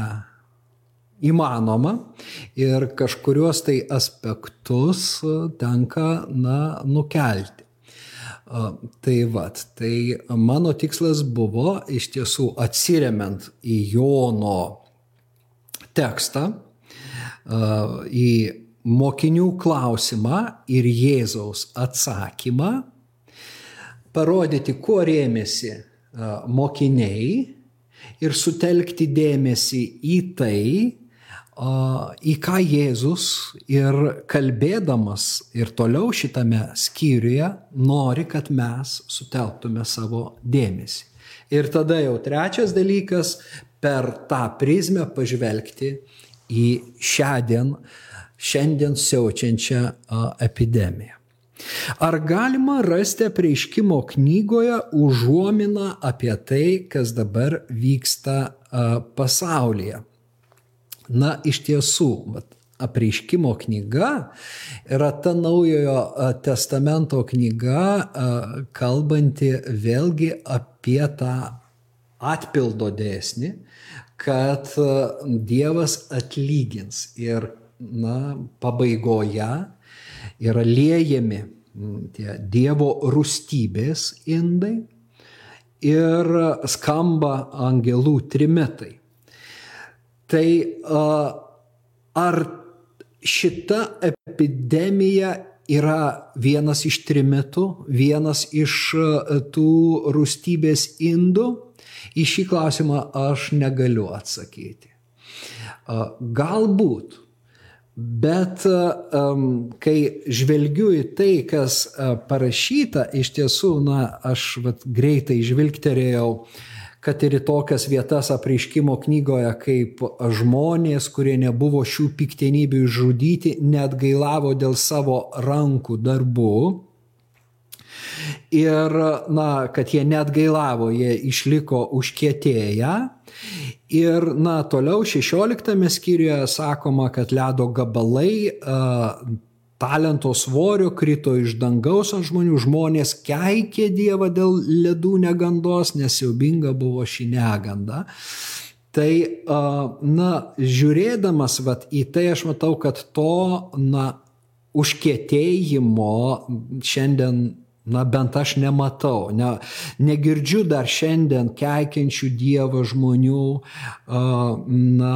įmanoma ir kažkuriuos tai aspektus e, tenka, na, nukelti. E, tai vad, tai mano tikslas buvo iš tiesų atsiriamant į Jono tekstą, e, į mokinių klausimą ir Jėzaus atsakymą, parodyti, kuo rėmėsi mokiniai ir sutelkti dėmesį į tai, į ką Jėzus ir kalbėdamas ir toliau šitame skyriuje nori, kad mes sutelktume savo dėmesį. Ir tada jau trečias dalykas - per tą prizmę pažvelgti į šią dieną, šiandien siaučiančią epidemiją. Ar galima rasti apreiškimo knygoje užuominą apie tai, kas dabar vyksta pasaulyje? Na, iš tiesų, apreiškimo knyga yra ta naujojo testamento knyga, kalbanti vėlgi apie tą atpildo dėsnį, kad Dievas atlygins ir na, pabaigoje yra liejami tie Dievo rūstybės indai ir skamba angelų trimitai. Tai ar šita epidemija yra vienas iš trimitų, vienas iš tų rūstybės indų? Į šį klausimą aš negaliu atsakyti. Galbūt, bet kai žvelgiu į tai, kas parašyta, iš tiesų, na, aš vat, greitai žvilgterėjau uh, kad ir į tokias vietas apreiškimo knygoje, kaip žmonės, kurie nebuvo šių piktenybių išžudyti, net gailavo dėl savo rankų darbų. Ir, na, kad jie net gailavo, jie išliko užkietėję. Ir, na, toliau 16 skyriuje sakoma, kad ledo gabalai talento svorio krito iš dangaus ant žmonių, žmonės keikė Dievą dėl ledų negandos, nes siaubinga buvo ši neganda. Tai, na, žiūrėdamas vat, į tai, aš matau, kad to, na, užkietėjimo šiandien Na bent aš nematau, ne, negirdžiu dar šiandien keikiančių Dievą žmonių, na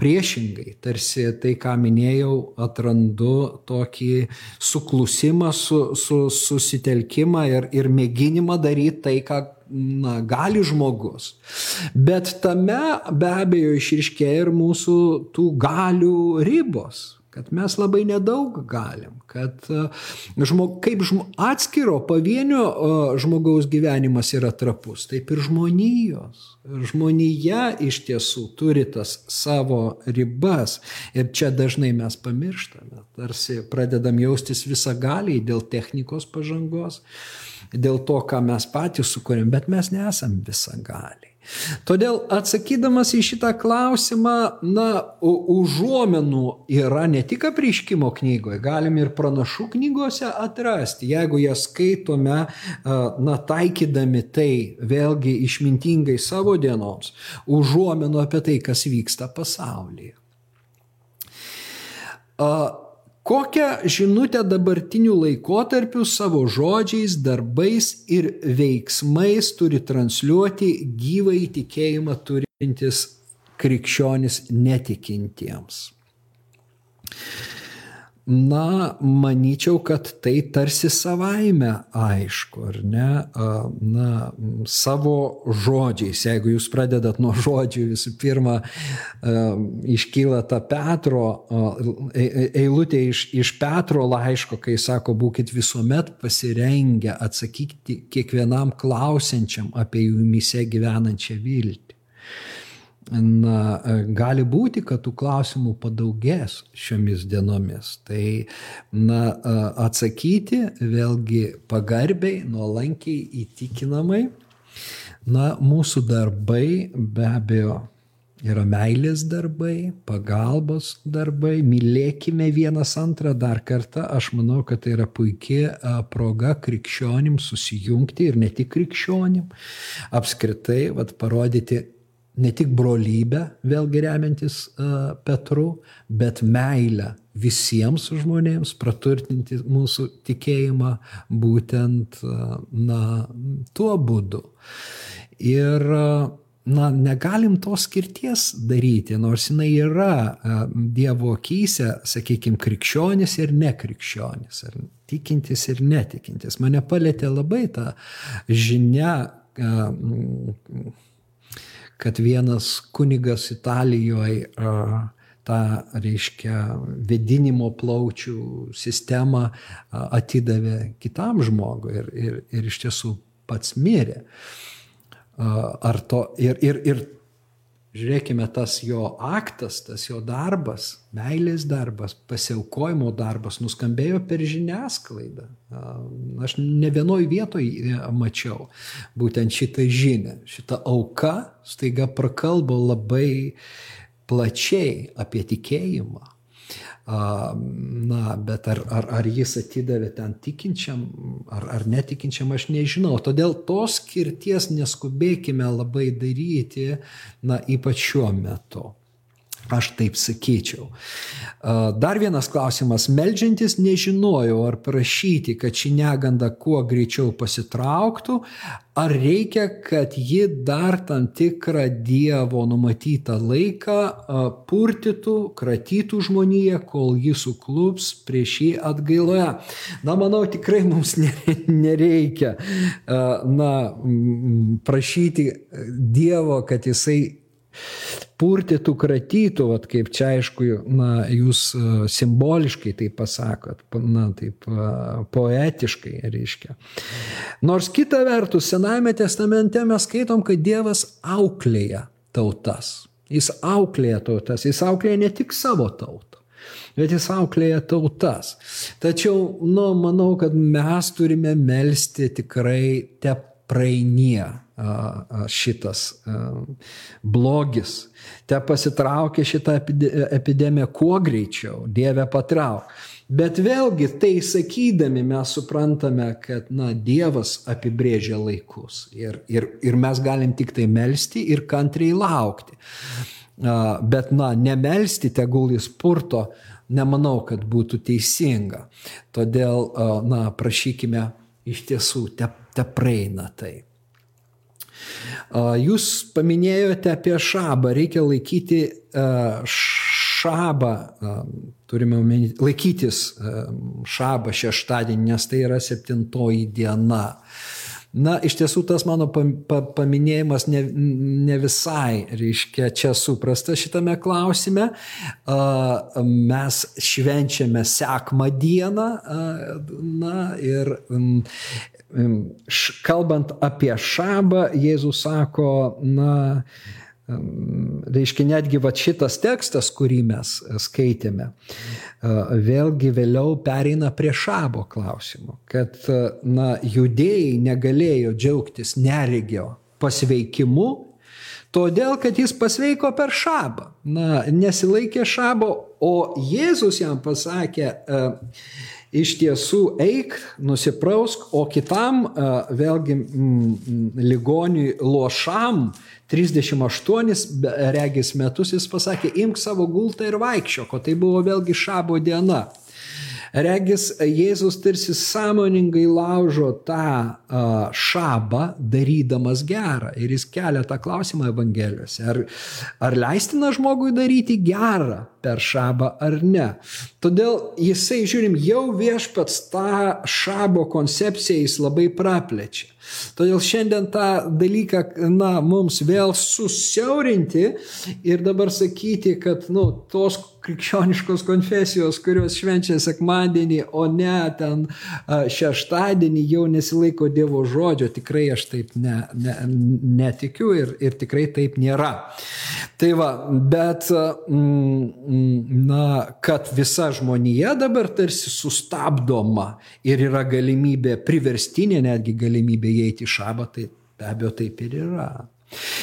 priešingai, tarsi tai, ką minėjau, atrandu tokį suklusimą, su, su, susitelkimą ir, ir mėginimą daryti tai, ką na, gali žmogus. Bet tame be abejo išriškėja ir mūsų tų galių ribos kad mes labai nedaug galim, kad e, žmog, kaip žmo, atskiro pavienio e, žmogaus gyvenimas yra trapus, taip ir žmonijos. Žmonija iš tiesų turi tas savo ribas ir čia dažnai mes pamirštame, tarsi pradedam jaustis visą galiai dėl technikos pažangos, dėl to, ką mes patys sukūrėm, bet mes nesam visą galiai. Todėl atsakydamas į šitą klausimą, na, užuomenų yra ne tik apriškimo knygoje, galim ir pranašų knygose atrasti, jeigu jas skaitome, na, taikydami tai vėlgi išmintingai savo dienoms, užuomenų apie tai, kas vyksta pasaulyje. Kokią žinutę dabartiniu laikotarpiu savo žodžiais, darbais ir veiksmais turi transliuoti gyvai tikėjimą turintis krikščionis netikintiems? Na, manyčiau, kad tai tarsi savaime aišku, ar ne? Na, savo žodžiais, jeigu jūs pradedat nuo žodžių, visų pirma, iškyla ta Petro e, e, eilutė iš, iš Petro laiško, kai sako, būkite visuomet pasirengę atsakyti kiekvienam klausiančiam apie jumise gyvenančią viltį na, gali būti, kad tų klausimų padaugės šiomis dienomis. Tai, na, atsakyti vėlgi pagarbiai, nuolankiai, įtikinamai. Na, mūsų darbai be abejo yra meilės darbai, pagalbos darbai, mylėkime vienas antrą dar kartą. Aš manau, kad tai yra puikia proga krikščionim susijungti ir ne tik krikščionim, apskritai vat, parodyti ne tik brolybę, vėlgi remiantis uh, Petru, bet meilę visiems žmonėms, praturtinti mūsų tikėjimą būtent uh, na, tuo būdu. Ir uh, na, negalim tos skirties daryti, nors jinai yra Dievo akise, sakykime, krikščionis ir nekrikščionis, ar tikintis ir netikintis. Mane palėtė labai ta žinia, kad vienas kunigas Italijoje tą, reiškia, vedinimo plaučių sistemą atidavė kitam žmogui ir, ir, ir iš tiesų pats mirė. Ar to, ir, ir, ir Žiūrėkime, tas jo aktas, tas jo darbas, meilės darbas, pasiaukojimo darbas nuskambėjo per žiniasklaidą. Aš ne vienoj vietoj e, mačiau būtent šitą žinią. Šitą auką staiga prakalbo labai plačiai apie tikėjimą Na, bet ar, ar, ar jis atidavė ten tikinčiam ar, ar netikinčiam, aš nežinau. Todėl tos skirties neskubėkime labai daryti, na, ypač šiuo metu. Aš taip sakyčiau. Dar vienas klausimas. Meldžiantis nežinojau, ar prašyti, kad ši neganda kuo greičiau pasitrauktų, ar reikia, kad ji dar tam tikrą Dievo numatytą laiką purtytų, kratytų žmoniją, kol ji suklups prieš jį atgailoje. Na, manau, tikrai mums nereikia na, prašyti Dievo, kad jisai purtytų, kratytų, vat, kaip čia aišku, na, jūs e, simboliškai tai pasakot, na, taip e, poetiškai reiškia. Nors kita vertus, Senajame testamente mes skaitom, kad Dievas auklėja tautas. Jis auklėja tautas, jis auklėja ne tik savo tautą bet jis auklėja tautas. Tačiau, nu, manau, kad mes turime melstį tikrai te praeinie šitas blogis. Te pasitraukė šitą epidemiją kuo greičiau, Dieve patrauk. Bet vėlgi tai sakydami mes suprantame, kad na, Dievas apibrėžia laikus ir, ir, ir mes galim tik tai melstį ir kantriai laukti. Bet, na, nemelsti tegul jis purto, nemanau, kad būtų teisinga. Todėl, na, prašykime iš tiesų, te, te praeina tai. Jūs paminėjote apie šabą, reikia laikyti šabą, turime laikytis šabą šeštadienį, nes tai yra septintoji diena. Na, iš tiesų tas mano paminėjimas ne, ne visai, reiškia, čia suprasta šitame klausime. Mes švenčiame sekmą dieną, na, ir kalbant apie šabą, Jėzus sako, na, reiškia netgi va šitas tekstas, kurį mes skaitėme, vėlgi vėliau pereina prie šabo klausimo, kad na, judėjai negalėjo džiaugtis neregio pasveikimu, Todėl, kad jis pasveiko per šabą. Na, nesilaikė šabo, o Jėzus jam pasakė, e, iš tiesų eik, nusiprausk, o kitam vėlgi mm, ligoniui lošam 38 regis metus jis pasakė, imk savo gultą ir vaikščiok, o tai buvo vėlgi šabo diena. Regis Jėzus tarsi sąmoningai laužo tą šabą, darydamas gerą. Ir jis kelia tą klausimą Evangelijose. Ar, ar leistina žmogui daryti gerą per šabą ar ne? Todėl jisai, žiūrim, jau viešpats tą šabo koncepciją jis labai praplečia. Todėl šiandien tą dalyką, na, mums vėl susiaurinti ir dabar sakyti, kad, nu, tos krikščioniškos konfesijos, kurios švenčia sekmadienį, o ne ten šeštadienį jau nesilaiko Dievo žodžio, tikrai aš taip ne, ne, netikiu ir, ir tikrai taip nėra. Tai va, bet, mm, na, kad visa žmonija dabar tarsi sustabdoma ir yra galimybė, priverstinė netgi galimybė įeiti į šabą, tai be abejo taip ir yra.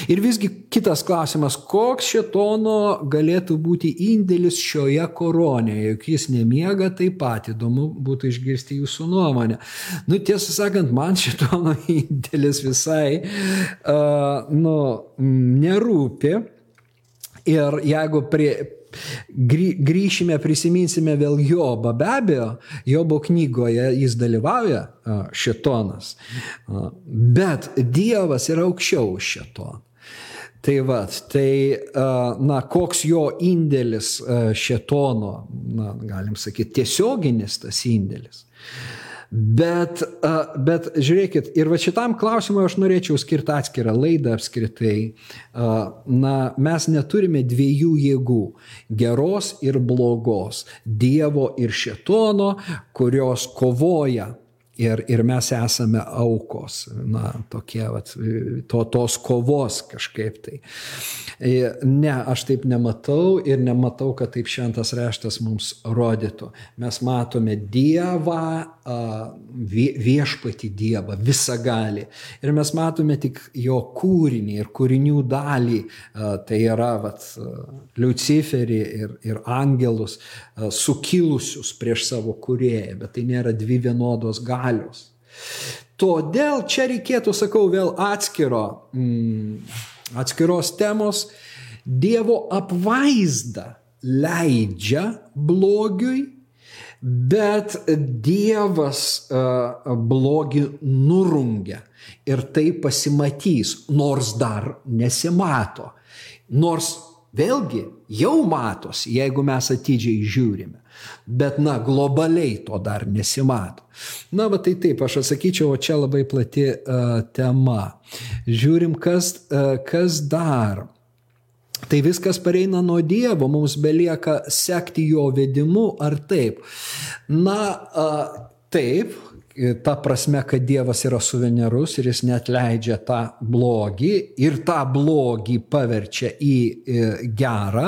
Ir visgi kitas klausimas, koks šetono galėtų būti indėlis šioje koronėje, juk jis nemiega taip pat, įdomu būtų išgirsti jūsų nuomonę. Nu, tiesą sakant, man šetono [laughs] indėlis visai, uh, nu, nerūpi. Ir jeigu prie, grįšime, prisiminsime vėl Jobą. Be abejo, Jobo knygoje jis dalyvauja šetonas, bet Dievas yra aukščiau už šetoną. Tai va, tai, na, koks jo indėlis šetono, na, galim sakyti, tiesioginis tas indėlis. Bet, bet žiūrėkit, ir va šitam klausimui aš norėčiau skirti atskirą laidą apskritai. Na, mes neturime dviejų jėgų - geros ir blogos, Dievo ir šetono, kurios kovoja Ir, ir mes esame aukos, na, tokie, vat, to, tos kovos kažkaip tai. E, ne, aš taip nematau ir nematau, kad taip šventas raštas mums rodytų. Mes matome Dievą, viešpati Dievą, visagali. Ir mes matome tik jo kūrinį ir kūrinių dalį, tai yra vat, Luciferį ir, ir angelus sukilusius prieš savo kurėją, bet tai nėra dvi vienodos galios galios. Todėl čia reikėtų, sakau, vėl atskiro, mm, atskiros temos. Dievo apvaizda leidžia blogiui, bet Dievas uh, blogį nurungia. Ir tai pasimatys, nors dar nesimato. Nors vėlgi jau matosi, jeigu mes atidžiai žiūrime. Bet, na, globaliai to dar nesimato. Na, bet tai taip, aš atsakyčiau, o čia labai plati uh, tema. Žiūrim, kas, uh, kas dar. Tai viskas pareina nuo Dievo, mums belieka sekti jo vedimu ar taip. Na, uh, taip, ta prasme, kad Dievas yra suvenerus ir jis net leidžia tą blogį ir tą blogį paverčia į gerą.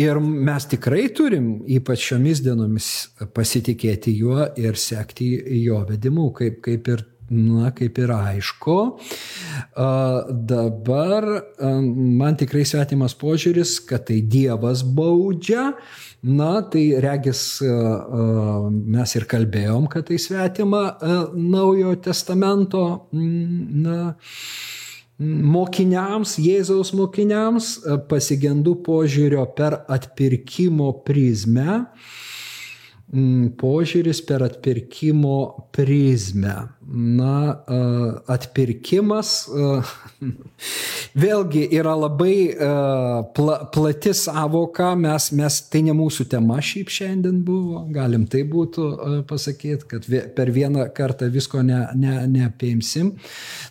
Ir mes tikrai turim, ypač šiomis dienomis, pasitikėti juo ir sekti jo vedimu, kaip, kaip ir Na, kaip ir aišku, dabar man tikrai svetimas požiūris, kad tai Dievas baudžia, Na, tai regis mes ir kalbėjom, kad tai svetima naujojo testamento na, mokiniams, Jėzaus mokiniams, pasigendu požiūrio per atpirkimo prizmę, požiūris per atpirkimo prizmę na, atpirkimas [laughs] vėlgi yra labai pla, plati savoka, mes, mes, tai ne mūsų tema šiaip šiandien buvo, galim tai būtų pasakyti, kad per vieną kartą visko ne, ne, neapimsim.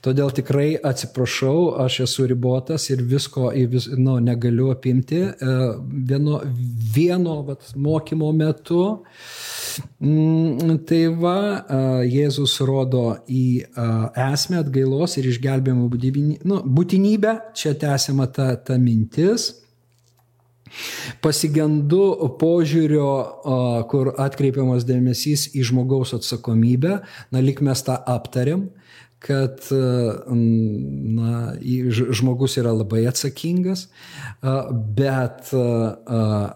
Todėl tikrai atsiprašau, aš esu ribotas ir visko vis, nu, negaliu apimti vieno, vieno vat, mokymo metu. Mm, tai va, Jėzus rodo į esmę atgailos ir išgelbėjimo nu, būtinybę, čia tęsiama ta, ta mintis. Pasigendu požiūrio, kur atkreipiamas dėmesys į žmogaus atsakomybę, na lik mes tą aptariam, kad na, žmogus yra labai atsakingas, bet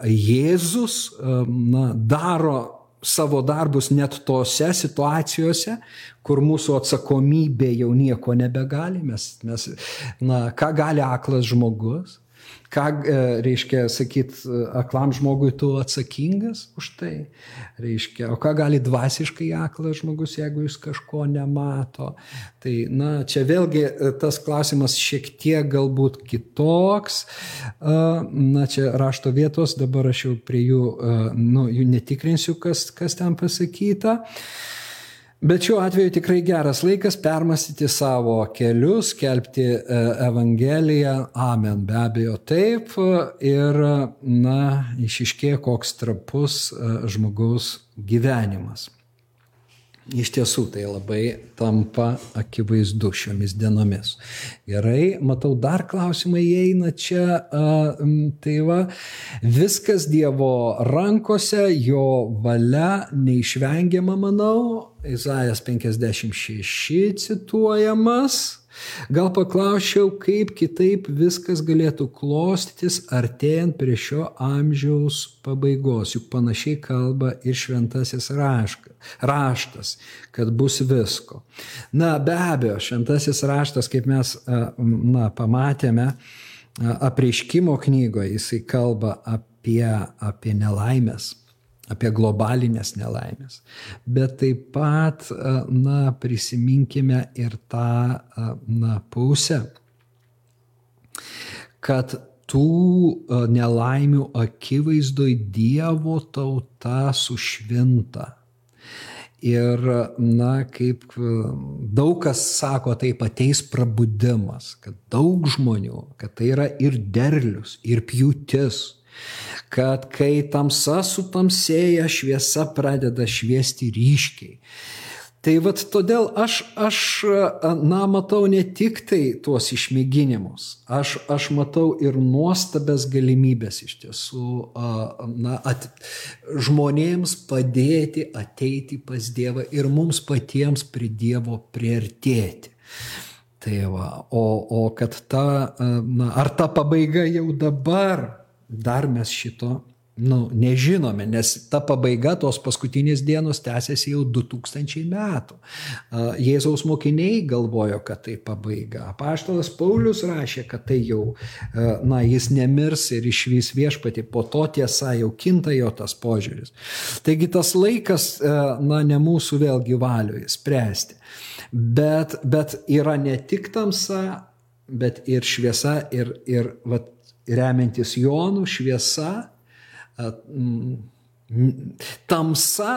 Jėzus na, daro savo darbus net tose situacijose, kur mūsų atsakomybė jau nieko nebegali. Mes, mes, na, ką gali aklas žmogus? Ką e, reiškia sakyt aklam žmogui tu atsakingas už tai? Reiškia o ką gali dvasiškai aklas žmogus jeigu jis kažko nemato? Tai na čia vėlgi e, tas klausimas šiek tiek galbūt kitoks. Na čia rašto vietos dabar aš jau prie jų nu jų netikrinsiu kas kas ten pasakyta Bet šiuo atveju tikrai geras laikas permastyti savo kelius, skelbti e, Evangeliją. Amen. Be abejo taip. Ir, na, išiškė koks trapus e, žmogaus gyvenimas. Iš tiesų tai labai tampa akivaizdu šiomis dienomis. Gerai, matau, dar klausimai įeina čia. Tai va, viskas Dievo rankose, jo valia neišvengiama, manau. Izaijas 56 cituojamas. Gal paklausčiau, kaip kitaip viskas galėtų klostytis artėjant prie šio amžiaus pabaigos, juk panašiai kalba ir šventasis raštas, kad bus visko. Na, be abejo, šventasis raštas, kaip mes na, pamatėme, apreiškimo knygoje jisai kalba apie, apie nelaimės apie globalinės nelaimės. Bet taip pat, na, prisiminkime ir tą, na, pusę, kad tų nelaimių akivaizdoj Dievo tauta sušvinta. Ir, na, kaip daug kas sako, taip ateis prabudimas, kad daug žmonių, kad tai yra ir derlius, ir pjūtis, kad kai tamsa sutamsėja, šviesa pradeda šviesti ryškiai. Tai vad todėl aš, aš, na, matau ne tik tai tuos išmėginimus, aš, aš matau ir nuostabės galimybės iš tiesų, na, at, žmonėms padėti ateiti pas Dievą ir mums patiems prie Dievo priartėti. Tai va, o, o kad ta, na, ar ta pabaiga jau dabar, dar mes šito nu, nežinome, nes ta pabaiga tos paskutinės dienos tęsiasi jau 2000 metų. Jėzaus mokiniai galvojo, kad tai pabaiga. Paštalas Paulius rašė, kad tai jau, na, jis nemirs ir išvys viešpati, po to tiesa jau kinta jo tas požiūris. Taigi tas laikas, na, ne mūsų vėlgi valioje spręsti. Bet, bet yra ne tik tamsa, bet ir šviesa, ir, ir vat, remiantis Jonų šviesa, tamsa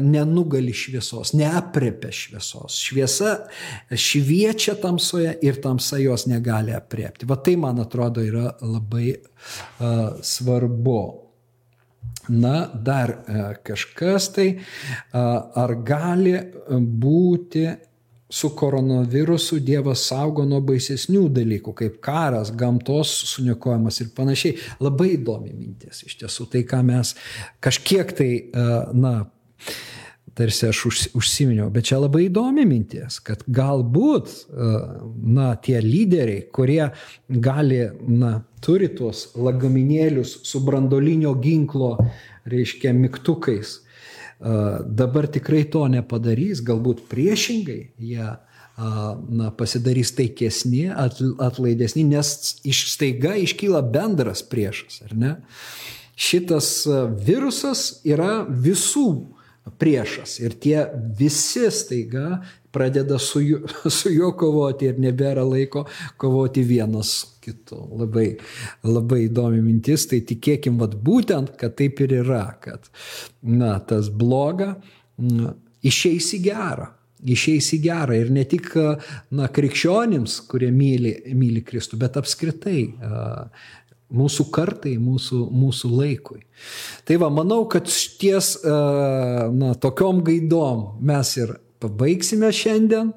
nenugali šviesos, neapriepia šviesos. Šviesa šviečia tamsoje ir tamsa jos negali apriepti. Va tai, man atrodo, yra labai uh, svarbu. Na, dar uh, kažkas tai, uh, ar gali būti su koronavirusu Dievas saugo nuo baisesnių dalykų, kaip karas, gamtos sunikojimas ir panašiai. Labai įdomi mintis iš tiesų. Tai, ką mes kažkiek tai, e, na, tarsi aš užsiminiau, bet čia labai įdomi mintis, kad galbūt, e, na, tie lyderiai, kurie gali, na, turi tuos lagaminėlius su brandolinio ginklo, reiškia, mygtukais, Dabar tikrai to nepadarys, galbūt priešingai jie na, pasidarys taikesni, atlaidesni, nes iš staiga iškyla bendras priešas, ar ne? Šitas virusas yra visų priešas ir tie visi staiga pradeda su juo, [laughs] su juo kovoti ir nebėra laiko kovoti vienas kitu. Labai, labai įdomi mintis, tai tikėkim vat būtent, kad taip ir yra, kad na, tas bloga na, išeis į gerą. Išeis į gerą ir ne tik na, krikščionims, kurie myli, myli Kristų, bet apskritai mūsų kartai, mūsų, mūsų laikui. Tai va, manau, kad ties na, tokiom gaidom mes ir pabaigsime šiandien.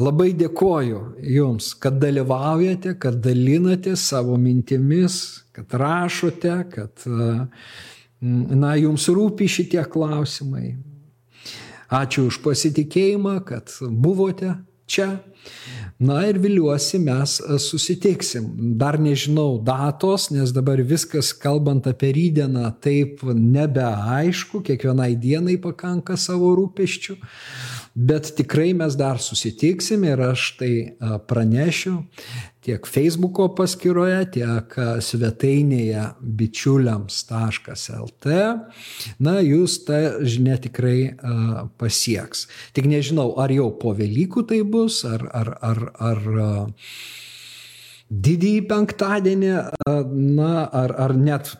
Labai dėkoju Jums, kad dalyvaujate, kad dalinate savo mintimis, kad rašote, kad na, Jums rūpi šitie klausimai. Ačiū už pasitikėjimą, kad buvote čia. Na ir viliuosi, mes susitiksim. Dar nežinau datos, nes dabar viskas, kalbant apie rydieną, taip nebeaišku, kiekvienai dienai pakanka savo rūpeščių bet tikrai mes dar susitiksim ir aš tai pranešiu tiek Facebook'o paskyroje, tiek svetainėje bičiuliams.lt. Na, jūs tą žinia tikrai pasieks. Tik nežinau, ar jau po Velykų tai bus, ar, ar, ar, ar didįjį penktadienį, na, ar, ar net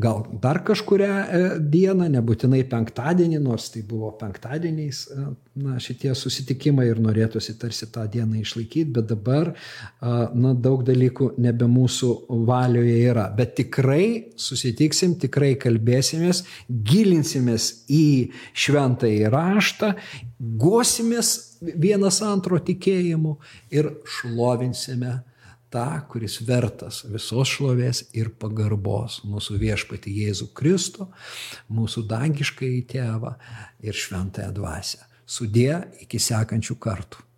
gal dar kažkurią e, dieną, nebūtinai penktadienį, nors tai buvo penktadieniais e, na, šitie susitikimai ir norėtųsi tarsi tą dieną išlaikyti, bet dabar na, daug dalykų nebe mūsų valioje yra. Bet tikrai susitiksim, tikrai kalbėsimės, gilinsimės į šventąjį raštą, guosimės vienas antro tikėjimu ir šlovinsime tą, kuris vertas visos šlovės ir pagarbos mūsų viešpati Jėzų Kristų, mūsų dangiškai tėvą ir šventąją dvasę. Sudė iki sekančių kartų.